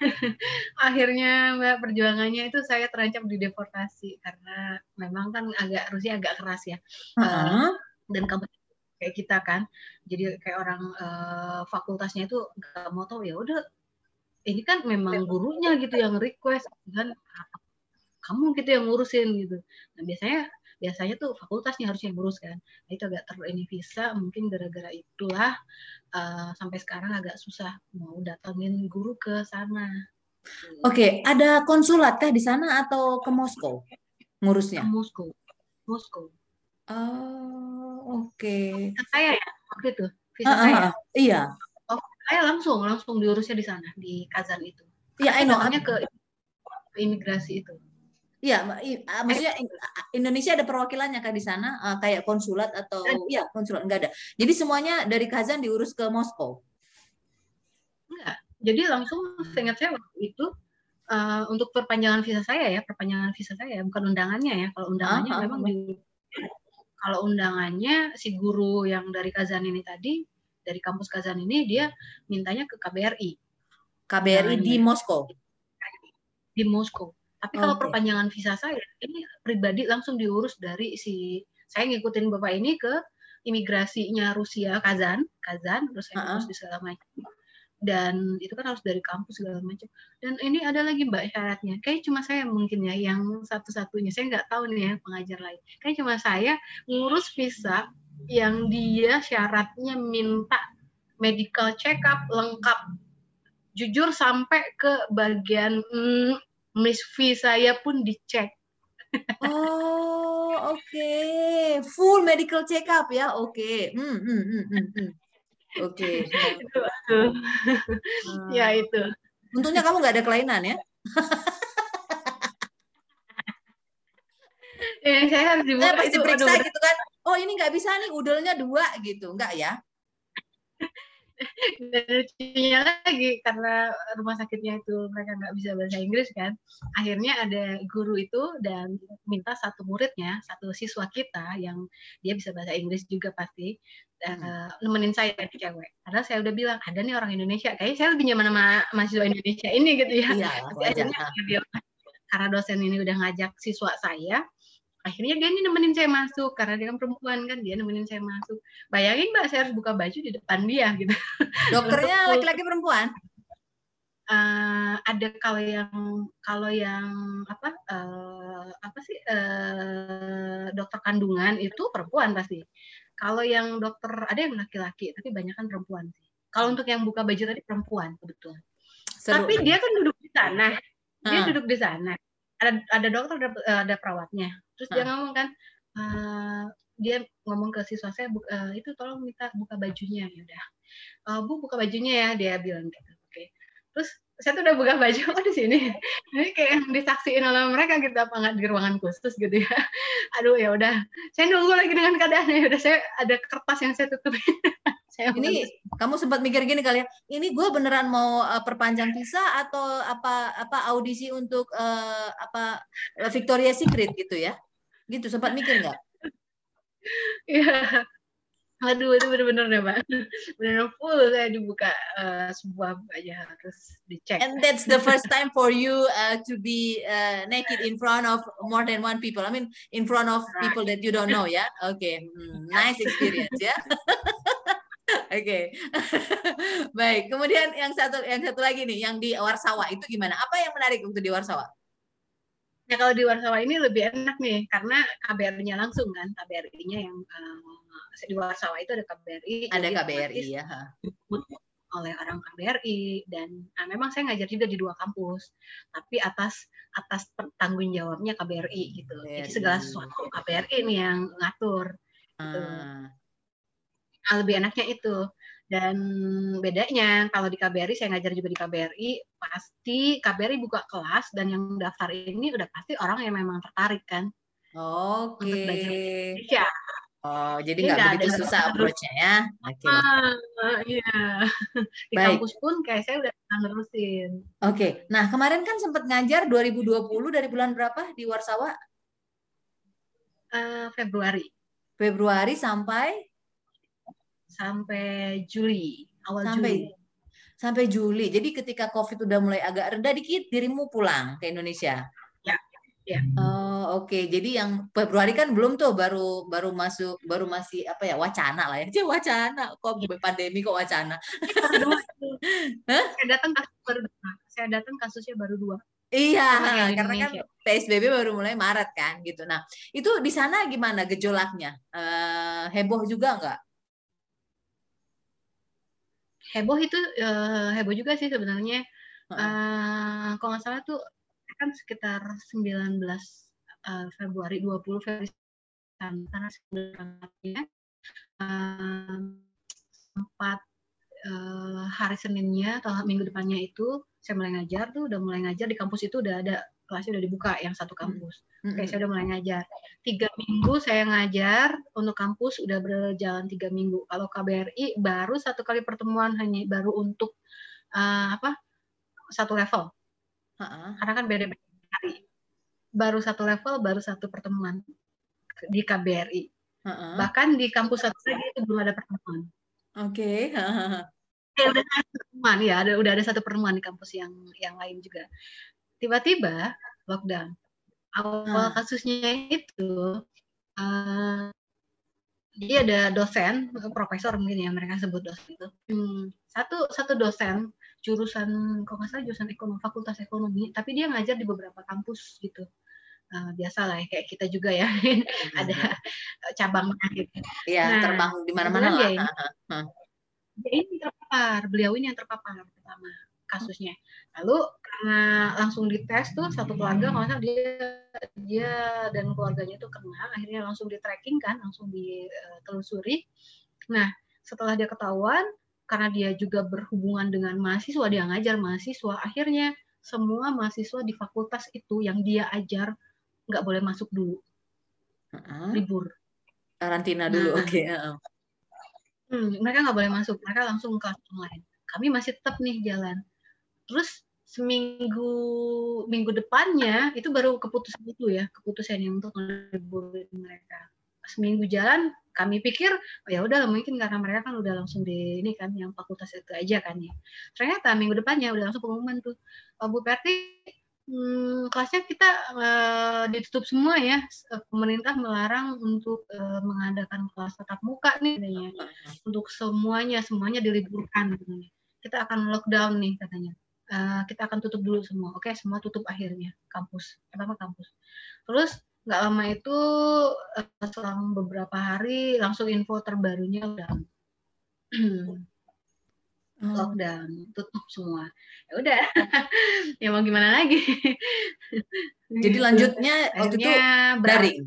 Akhirnya Mbak perjuangannya itu saya terancam dideportasi karena memang kan agak Rusia agak keras ya. Heeh. Dan kampus kayak kita kan, jadi kayak orang eh, fakultasnya itu nggak mau tahu ya udah ini kan memang gurunya gitu yang request kan kamu gitu yang ngurusin gitu. Nah biasanya biasanya tuh fakultasnya harusnya yang ngurus kan. Nah, itu agak ter ini visa mungkin gara-gara itulah eh, sampai sekarang agak susah mau datangin guru ke sana. Oke, ada konsulat kah di sana atau ke Moskow Ke ngurusnya? Moskow. Moskow. Oh, oke. Visa saya ya waktu itu. Visa saya. ah. Iya, Saya langsung langsung diurusnya di sana di Kazan itu. iya, I know. datangnya ke, ke imigrasi itu. Iya, ah, maksudnya in- Indonesia ada perwakilannya kah di sana, Ah, kayak konsulat atau ya konsulat enggak ada. Jadi semuanya dari Kazan diurus ke Moskow. Enggak. Jadi langsung seingat saya waktu itu eh, untuk perpanjangan visa saya ya, perpanjangan visa saya bukan undangannya ya. Kalau undangannya Ah, ah, memang ah. di kalau undangannya si guru yang dari Kazan ini tadi dari kampus Kazan ini dia mintanya ke KBRI KBRI di Undangannya. Moskow. di Moskow. Tapi kalau Oke. perpanjangan visa saya ini pribadi langsung diurus dari si saya ngikutin bapak ini ke imigrasinya Rusia Kazan, Kazan terus saya urus di segala macam. Dan itu kan harus dari kampus segala macam. Dan ini ada lagi mbak syaratnya. Kayak cuma saya mungkin ya yang satu-satunya. Saya nggak tahu nih ya pengajar lain. Kayak cuma saya ngurus visa yang dia syaratnya minta medical check up lengkap. Jujur sampai ke bagian mm, Miss V saya pun dicek. Oh, oke. Full medical check up ya. Oke. Hmm, hmm, hmm, hmm, hmm. Oke. Itu, aduh. Hmm. ya itu. Untungnya kamu nggak ada kelainan ya. Eh, saya harus dibuka pasti itu. periksa aduh, gitu kan. Oh ini nggak bisa nih udelnya dua gitu. Enggak ya? Dan lucunya lagi karena rumah sakitnya itu mereka nggak bisa bahasa Inggris kan akhirnya ada guru itu dan minta satu muridnya satu siswa kita yang dia bisa bahasa Inggris juga pasti eh, nemenin saya cewek. Padahal saya udah bilang ada nih orang Indonesia. Kayaknya saya lebih nyaman sama mahasiswa Indonesia ini gitu ya. Iya, akhirnya dia karena dosen ini udah ngajak siswa saya akhirnya dia ini nemenin saya masuk karena dia kan perempuan kan dia nemenin saya masuk. Bayangin mbak saya harus buka baju di depan dia gitu. Dokternya laki-laki perempuan? Eh, ada kalau yang kalau yang apa eh, apa sih eh, dokter kandungan itu perempuan pasti. Kalau yang dokter ada yang laki-laki tapi banyak kan perempuan sih. Kalau untuk yang buka baju tadi perempuan kebetulan. Seru. tapi dia kan duduk di sana. Dia Ah. duduk di sana ada ada dokter ada, ada perawatnya. Terus dia ngomong kan eh, dia ngomong ke siswa saya "Bu- eh, itu tolong minta buka bajunya. Ya udah. "Eh, bu buka bajunya ya dia bilang gitu. Oke. Terus saya tuh udah buka baju oh di sini. Ini kayak yang disaksiin oleh mereka gitu apa nggak di ruangan khusus gitu ya. Aduh ya udah. Saya nunggu lagi dengan keadaannya udah. Saya ada kertas yang saya tutupin saya Ini kamu sempat mikir gini kali ya, ini gue beneran mau uh, perpanjang visa atau apa apa audisi untuk uh, apa uh, Victoria Secret gitu ya? Gitu sempat mikir nggak? Iya. Aduh, itu bener-bener deh, Mbak. Bener full saya dibuka eh, sebuah aja terus dicek. And that's the first time for you uh, to be uh, naked in front of more than one people. I mean, in front of people that you don't know, ya. Oke, Hmm, nice experience ya. Oke, baik. Kemudian yang satu, yang satu lagi nih, yang di Warsawa itu gimana? Apa yang menarik untuk di Warsawa? Nah, kalau di Warsawa ini lebih enak nih karena KBRI-nya langsung kan, KBRI-nya yang eh, di Warsawa itu ada KBRI. Ada jadi KBRI ya. oleh orang KBRI dan nah, memang saya ngajar juga di dua kampus tapi atas atas tanggung jawabnya KBRI gitu jadi KBRI. segala sesuatu KBRI ini yang ngatur Ah, Ah, lebih enaknya itu dan bedanya kalau di KBRI saya ngajar juga di KBRI pasti KBRI buka kelas dan yang daftar ini udah pasti orang yang memang tertarik kan Oke. Belajar Indonesia Oh, jadi Jadi nggak begitu ada- susah approach-nya ya. Oke. ah, iya di Baik. kampus pun kayak saya udah bisa nerusin Oke. Nah, kemarin kan sempat ngajar 2020 dari bulan berapa di Warsawa? Eh, Februari Februari sampai sampai Juli awal sampai Juli sampai Juli. Jadi ketika Covid udah mulai agak reda dikit, dirimu pulang ke Indonesia. Ya, ya. Oh, oke. Jadi yang Februari kan belum tuh baru baru masuk baru masih apa ya wacana lah ya. Cih, wacana kok pandemi kok wacana. Hah? saya datang kasus baru dua saya datang kasusnya baru dua Iya, karena kan. PSBB baru mulai Maret kan gitu. Nah, itu di sana gimana gejolaknya? Eh, heboh juga nggak? Heboh itu eh, heboh juga sih sebenarnya. Eh, kalau nggak salah tuh kan sekitar 19 eh, Februari 20 Februari karena sebenarnya eh, sempat eh, hari Seninnya atau minggu depannya itu saya mulai ngajar tuh udah mulai ngajar di kampus itu udah ada kelasnya udah dibuka yang satu kampus. Oke, Mm-mm. saya udah mulai ngajar. Tiga minggu saya ngajar untuk kampus udah berjalan tiga minggu. Kalau KBRI baru satu kali pertemuan hanya baru untuk eh, apa satu level. Heeh. Karena kan beda-beda hari. Baru satu level, baru satu pertemuan di KBRI. Heeh. Bahkan di kampus satu lagi itu belum ada pertemuan. Oke. Heeh. Eh, udah ada pertemuan ya, ada udah ada satu pertemuan di kampus yang yang lain juga. Tiba-tiba lockdown. Awal Ah. kasusnya itu eh, jadi ada dosen, profesor mungkin ya mereka sebut dosen itu. Hmm, satu satu dosen jurusan kalau nggak salah jurusan ekonomi fakultas ekonomi, tapi dia ngajar di beberapa kampus gitu. Eh, biasa lah ya, kayak kita juga ya ada cabangnya gitu. Iya, Nah, terbang di mana-mana lah. dia ini- dia ini terpapar, beliau ini yang terpapar pertama kasusnya. Lalu karena langsung dites tuh satu keluarga nggak salah dia dia dan keluarganya tuh kena, akhirnya langsung di tracking kan, langsung ditelusuri. Nah setelah dia ketahuan, karena dia juga berhubungan dengan mahasiswa, dia ngajar mahasiswa, akhirnya semua mahasiswa di fakultas itu yang dia ajar nggak boleh masuk dulu, Heeh. libur. Karantina dulu. Nah. Oke. heeh. Hmm, mereka nggak boleh masuk, mereka langsung ke kelas online. Kami masih tetap nih jalan. Terus seminggu minggu depannya itu baru keputusan itu ya, keputusan yang untuk ngeliburin mereka. Seminggu jalan, kami pikir oh ya udah mungkin karena mereka kan udah langsung di ini kan yang fakultas itu aja kan ya. Ternyata minggu depannya udah langsung pengumuman tuh, "Oh, Bu Perti, hmm, kelasnya kita eh, ditutup semua ya. Eh, Pemerintah melarang untuk eh, mengadakan kelas tatap muka nih katanya untuk semuanya semuanya diliburkan katanya. kita akan lockdown nih katanya Eh, kita akan tutup dulu semua oke? Semua tutup akhirnya kampus apa kampus. Terus nggak lama itu eh, selang beberapa hari langsung info terbarunya udah Oh, lockdown tutup semua. Ya udah ya mau gimana lagi? Jadi lanjutnya waktu itu daring.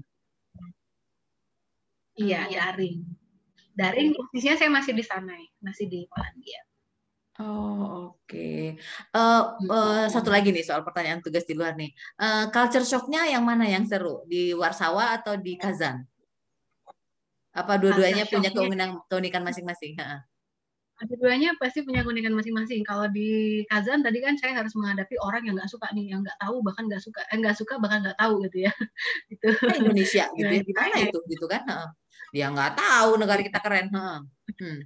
iya daring. Daring posisinya saya masih di sana masih di Polandia Oh, oke. Eh, eh, satu lagi nih soal pertanyaan tugas di luar nih. Eh, culture shock-nya yang mana yang seru? Di Warsawa atau di Kazan? Apa dua-duanya punya keunikan keunikan masing-masing? Heeh. Keduanya pasti punya keunikan masing-masing. Kalau di Kazan tadi kan saya harus menghadapi orang yang nggak suka nih, yang nggak tahu bahkan nggak suka, eh, nggak suka bahkan nggak tahu gitu ya. gitu. Indonesia gitu ya. Gimana itu gitu kan? Dia nggak tahu negara kita keren. Hmm.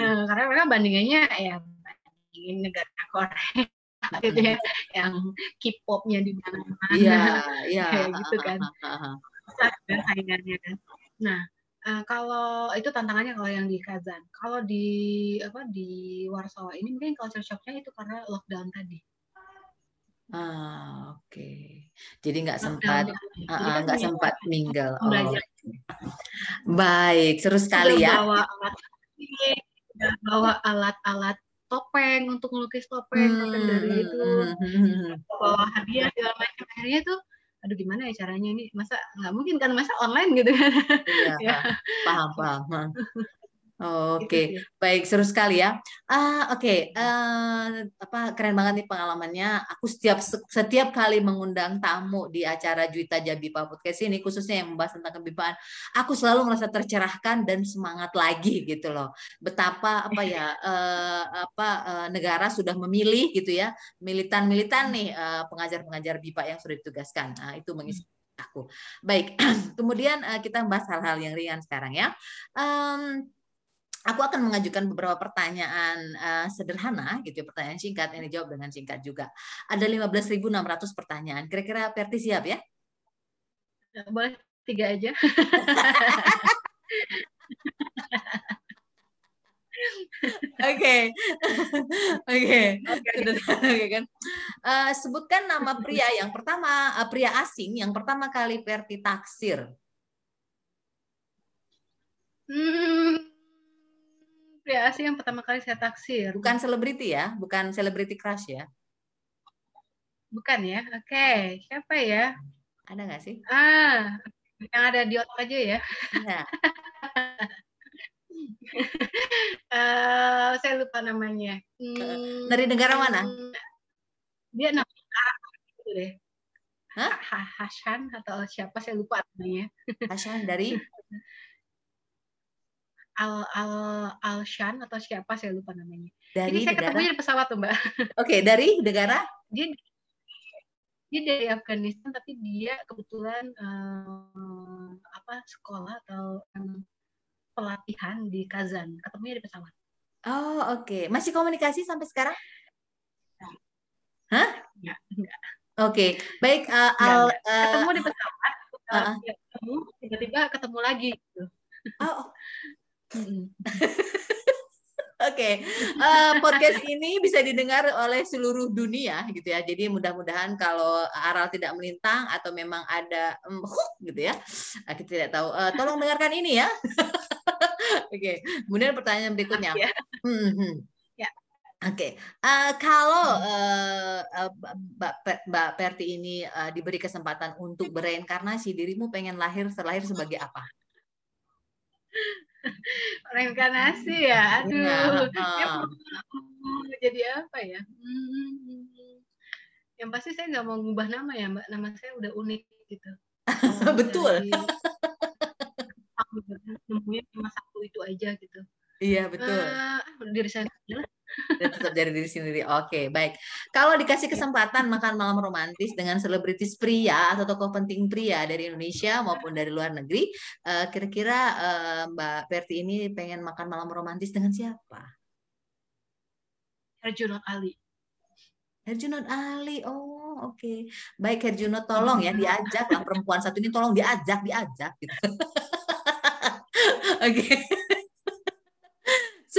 Eh, karena mereka bandingannya ya bandingin negara Korea gitu ya, yang K-popnya di mana-mana. Iya, iya. Kayak gitu kan. Saingannya kan. Nah, eh, kalau itu tantangannya kalau yang di Kazan. Kalau di apa di Warsawa ini mungkin culture shock-nya itu karena lockdown tadi. Ah, oke. Jadi nggak sempat, ah, kan nggak punya sempat mingle. Oh, baik, seru sekali ya. bawa alat udah bawa alat-alat topeng untuk melukis topeng, topeng dari itu, Hmm, hmm, hmm, hmm. bawa hadiah segala macam. Akhirnya tuh, aduh gimana ya caranya ini? Masa nggak mungkin kan masa online gitu kan? Iya, Ya. paham, paham. Gitu Oke, sih. baik, seru sekali ya. Ah, oke, eh, apa keren banget nih pengalamannya. Aku setiap setiap kali mengundang tamu di acara Juwita Jabipa Podcast ini, khususnya yang membahas tentang kebipaan, aku selalu merasa tercerahkan dan semangat lagi gitu loh. Betapa apa ya, eh, apa eh, negara sudah memilih gitu ya, militan-militan nih eh, pengajar-pengajar BIPA yang sudah ditugaskan. Nah, itu mengisi aku. Baik, kemudian eh, kita bahas hal-hal yang ringan sekarang ya. Em, aku akan mengajukan beberapa pertanyaan uh, sederhana gitu ya, pertanyaan singkat yang dijawab dengan singkat juga. Ada 15.600 pertanyaan. Kira-kira Perti siap ya? Boleh tiga aja. Oke. Oke. Oke kan. Eh, sebutkan nama pria yang pertama eh, pria asing yang pertama kali Perti taksir. Hmm, pria asing yang pertama kali saya taksir. Bukan selebriti ya, bukan selebriti crush ya. Bukan ya? Oke, siapa ya? Ada nggak sih? Ah, yang ada di otak aja ya. Iya. Eh, saya lupa namanya. Hmm, Dari negara mana? Dia namanya gitu deh. Hah? Ha- Hasan atau siapa saya lupa namanya. Hasan dari Al Al Alshan atau siapa saya lupa namanya. dari Ini saya negara. ketemunya di pesawat tuh Mbak. Oke, dari negara Dia dia dari Afghanistan tapi dia kebetulan eh, apa sekolah atau em, pelatihan di Kazan. Ketemunya di pesawat. Oh, oke. Masih komunikasi sampai sekarang? Hah? Enggak, enggak. Oke, baik. uh, Al, uh, Ketemu di pesawat. eh, uh-uh. dia ketemu tiba-tiba ketemu lagi gitu. oh, oke. Uh, podcast ini bisa didengar oleh seluruh dunia, gitu ya. Jadi mudah-mudahan kalau Aral tidak melintang atau memang ada um, hook, gitu ya, uh, kita tidak tahu. Uh, tolong dengarkan ini ya. Oke. Kemudian pertanyaan berikutnya. Ya. Hmm, hmm. Ya. Oke, Eh, kalau eh, eh, Mbak Pe- Mbak Perti ini eh, diberi kesempatan untuk bereinkarnasi, dirimu pengen lahir terlahir sebagai apa? Reinkarnasi ya. Aduh. Iya, Dia heeh. mau jadi apa ya? Hmm. Yang pasti saya nggak mau ngubah nama ya, Mbak. Nama saya udah unik gitu. Mau Betul. nemunya cuma satu itu aja gitu. Iya betul. Eh, diri saya lah. Dan tetap jadi diri sendiri. Oke, baik. Kalau dikasih kesempatan makan malam romantis dengan selebritis pria atau tokoh penting pria dari Indonesia maupun dari luar negeri, eh, kira-kira eh, Mbak Perti ini pengen makan malam romantis dengan siapa? Herjunot Ali. Herjunot Ali. Oh, oke. Baik Herjunot tolong ya diajak lah perempuan satu ini tolong diajak, diajak gitu. Oke.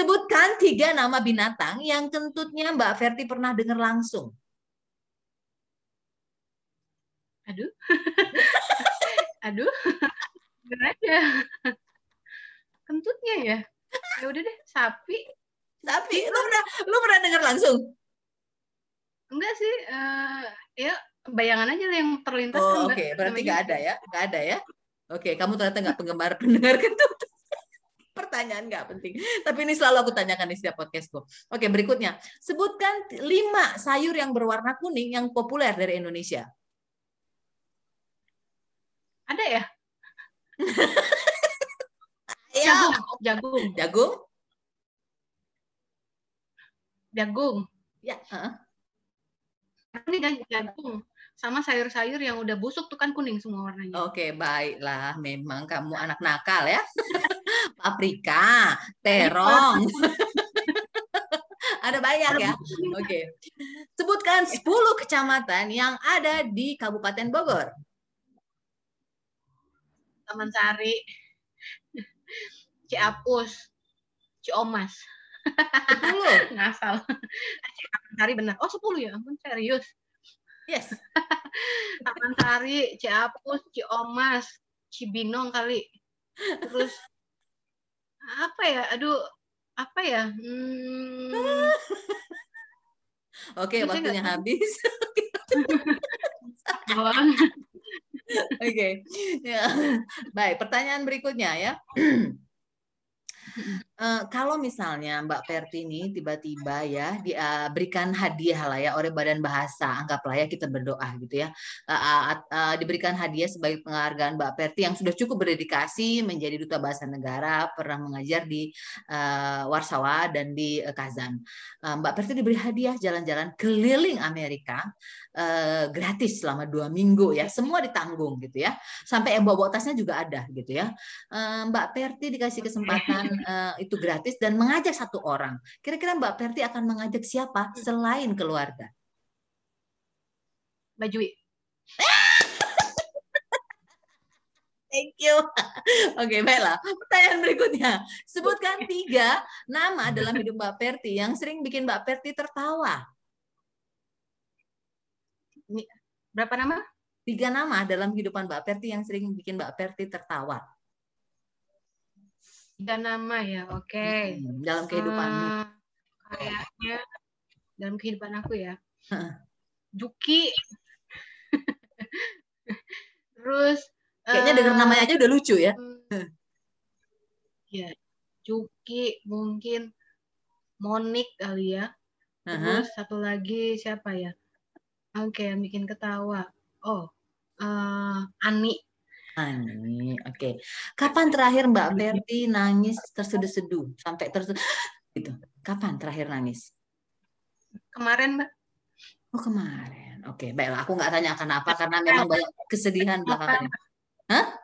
Sebutkan tiga nama binatang yang kentutnya Mbak Verti pernah dengar langsung. Aduh. Aduh. Aja. Kentutnya ya. Ya udah deh, sapi. Tapi lu pernah lu pernah dengar langsung? Enggak sih, eh ya bayangan aja yang terlintas kan, Oh, Mbak. oke. Berarti Namanya nggak ada ya? Nggak ada ya? Oke, kamu ternyata nggak penggemar pendengar kentut. Pertanyaan nggak penting. Tapi ini selalu aku tanyakan di setiap podcastku. Oke, berikutnya. Sebutkan lima sayur yang berwarna kuning yang populer dari Indonesia. Ada ya? Jagung, jagung, Jagung? jagung. Ya. heeh. Ini kan jagung sama sayur-sayur yang udah busuk tuh kan kuning semua warnanya. Oke, baiklah. Memang kamu anak nakal ya. Paprika, terong. Ada banyak ya. Oke. Sebutkan 10 kecamatan yang ada di Kabupaten Bogor. Taman Sari, Ciapus, Ciomas. 10. Ngasal. Taman Sari benar. Oh 10 ya ampun serius. Yes. Taman Sari, Ciapus, Ciomas, Cibinong kali. Terus apa ya? Aduh, apa ya? Hmm, Oke, Bisa waktunya nggak? habis. Oke. Ya. Baik, pertanyaan berikutnya ya. Eh, kalau misalnya Mbak Perti ini tiba-tiba ya diberikan hadiah lah ya oleh Badan Bahasa, anggaplah ya kita berdoa gitu ya, Eh, eh, eh, diberikan hadiah sebagai penghargaan Mbak Perti yang sudah cukup berdedikasi menjadi duta bahasa negara, pernah mengajar di eh, Warsawa dan di eh, Kazan. Eh, Mbak Perti diberi hadiah jalan-jalan keliling Amerika eh, gratis selama dua minggu ya, semua ditanggung gitu ya, sampai yang bawa tasnya juga ada gitu ya. Eh, Mbak Perti dikasih kesempatan eh, itu gratis dan mengajak satu orang. Kira-kira Mbak Perti akan mengajak siapa selain keluarga? Mbak Jui. Thank you. Oke, baiklah. Pertanyaan berikutnya. Sebutkan tiga nama dalam hidup Mbak Perti yang sering bikin Mbak Perti tertawa. Berapa nama? Tiga nama dalam kehidupan Mbak Perti yang sering bikin Mbak Perti tertawa. Tiga nama ya, oke. Hmm, dalam kehidupanmu. Eh, kayaknya dalam kehidupan aku ya. Juki. Terus Kayaknya eh, denger namanya aja udah lucu ya. Ya, Juki mungkin Monik kali ya. Terus satu lagi siapa ya? Oke, yang bikin ketawa. Oh, eh, Ani. Ani, oke. Kapan terakhir Mbak Perti nangis terseduh-seduh sampai terseduh gitu? Kapan terakhir nangis? Kemarin, Mbak. Oh kemarin. Oke, baiklah. Aku nggak tanya kenapa karena memang banyak kesedihan belakangan.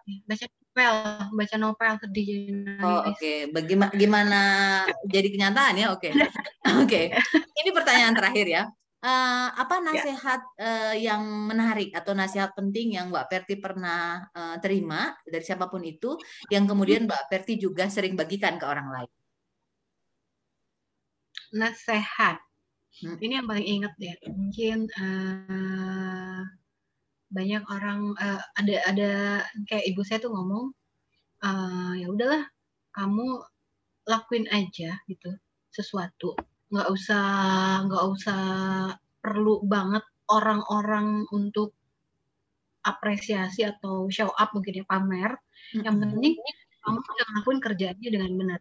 ini. Baca novel, baca novel sedih Oh oke. Bagaimana gimana jadi kenyataan ya? Oke. Oke. Ini pertanyaan terakhir ya. Eh, apa nasihat eh, yang menarik atau nasihat penting yang Mbak Perti pernah eh, terima dari siapa pun itu, yang kemudian Mbak Perti juga sering bagikan ke orang lain? Nasehat. Hmm. Ini yang paling ingat ya. Mungkin eh, banyak orang eh, ada ada kayak ibu saya tuh ngomong eh, ya udahlah kamu lakuin aja gitu sesuatu nggak usah nggak usah perlu banget orang-orang untuk apresiasi atau show up mungkin ya pamer yang Mm-mm. penting kamu udah ngelakuin kerjaannya dengan benar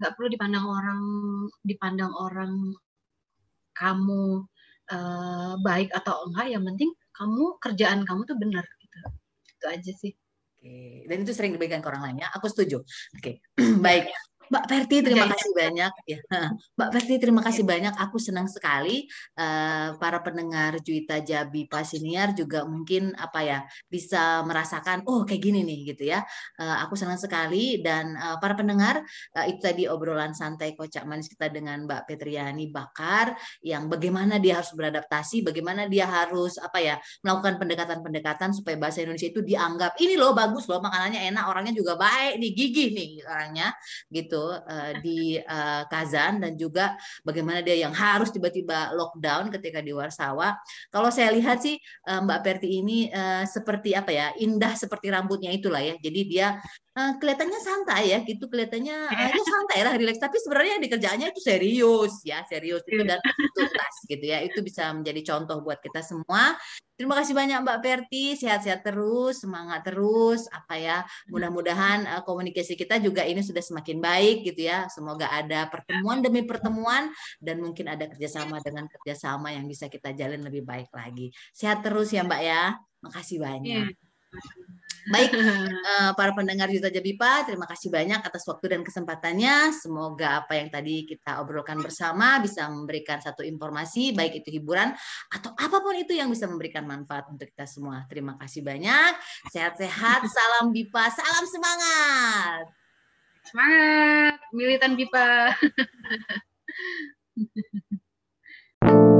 nggak perlu dipandang orang dipandang orang kamu eh, baik atau enggak yang penting kamu kerjaan kamu tuh benar gitu itu aja sih Oke, dan itu sering diberikan ke orang lain ya. Aku setuju. Oke, baik. Mbak Perti, terima Iya, iya. kasih banyak. Ya. Mbak Perti, terima kasih banyak. Aku senang sekali eh, para pendengar Juita Jabi Pasiniar juga mungkin apa ya bisa merasakan, oh kayak gini nih gitu ya. Eh, aku senang sekali dan eh, para pendengar eh, itu tadi obrolan santai kocak manis kita dengan Mbak Petriani Bakar yang bagaimana dia harus beradaptasi, bagaimana dia harus apa ya melakukan pendekatan-pendekatan supaya bahasa Indonesia itu dianggap ini loh bagus loh makanannya enak orangnya juga baik nih gigih nih orangnya gitu eh, di eh, Kazan dan juga bagaimana dia yang harus tiba-tiba lockdown ketika di Warsawa. Kalau saya lihat sih eh, Mbak Perti ini eh, seperti apa ya indah seperti rambutnya itulah ya. Jadi dia eh, kelihatannya santai ya gitu. Kelihatannya eh, ya santai lah relax. Tapi sebenarnya di kerjaannya itu serius ya serius. Itu dan tuntas gitu ya. Itu bisa menjadi contoh buat kita semua. Terima kasih banyak Mbak Perti. Sehat-sehat terus semangat terus. Apa ya mudah-mudahan eh, komunikasi kita juga ini sudah semakin baik gitu ya. Semoga ada pertemuan demi pertemuan dan mungkin ada kerjasama dengan kerjasama yang bisa kita jalin lebih baik lagi. Sehat terus ya Mbak ya. Makasih banyak baik Eh, para pendengar Yuta Jabipa, terima kasih banyak atas waktu dan kesempatannya. Semoga apa yang tadi kita obrolkan bersama bisa memberikan satu informasi, baik itu hiburan atau apa pun itu yang bisa memberikan manfaat untuk kita semua. Terima kasih banyak. Sehat-sehat, salam Bipa, salam semangat. semangat militan pipa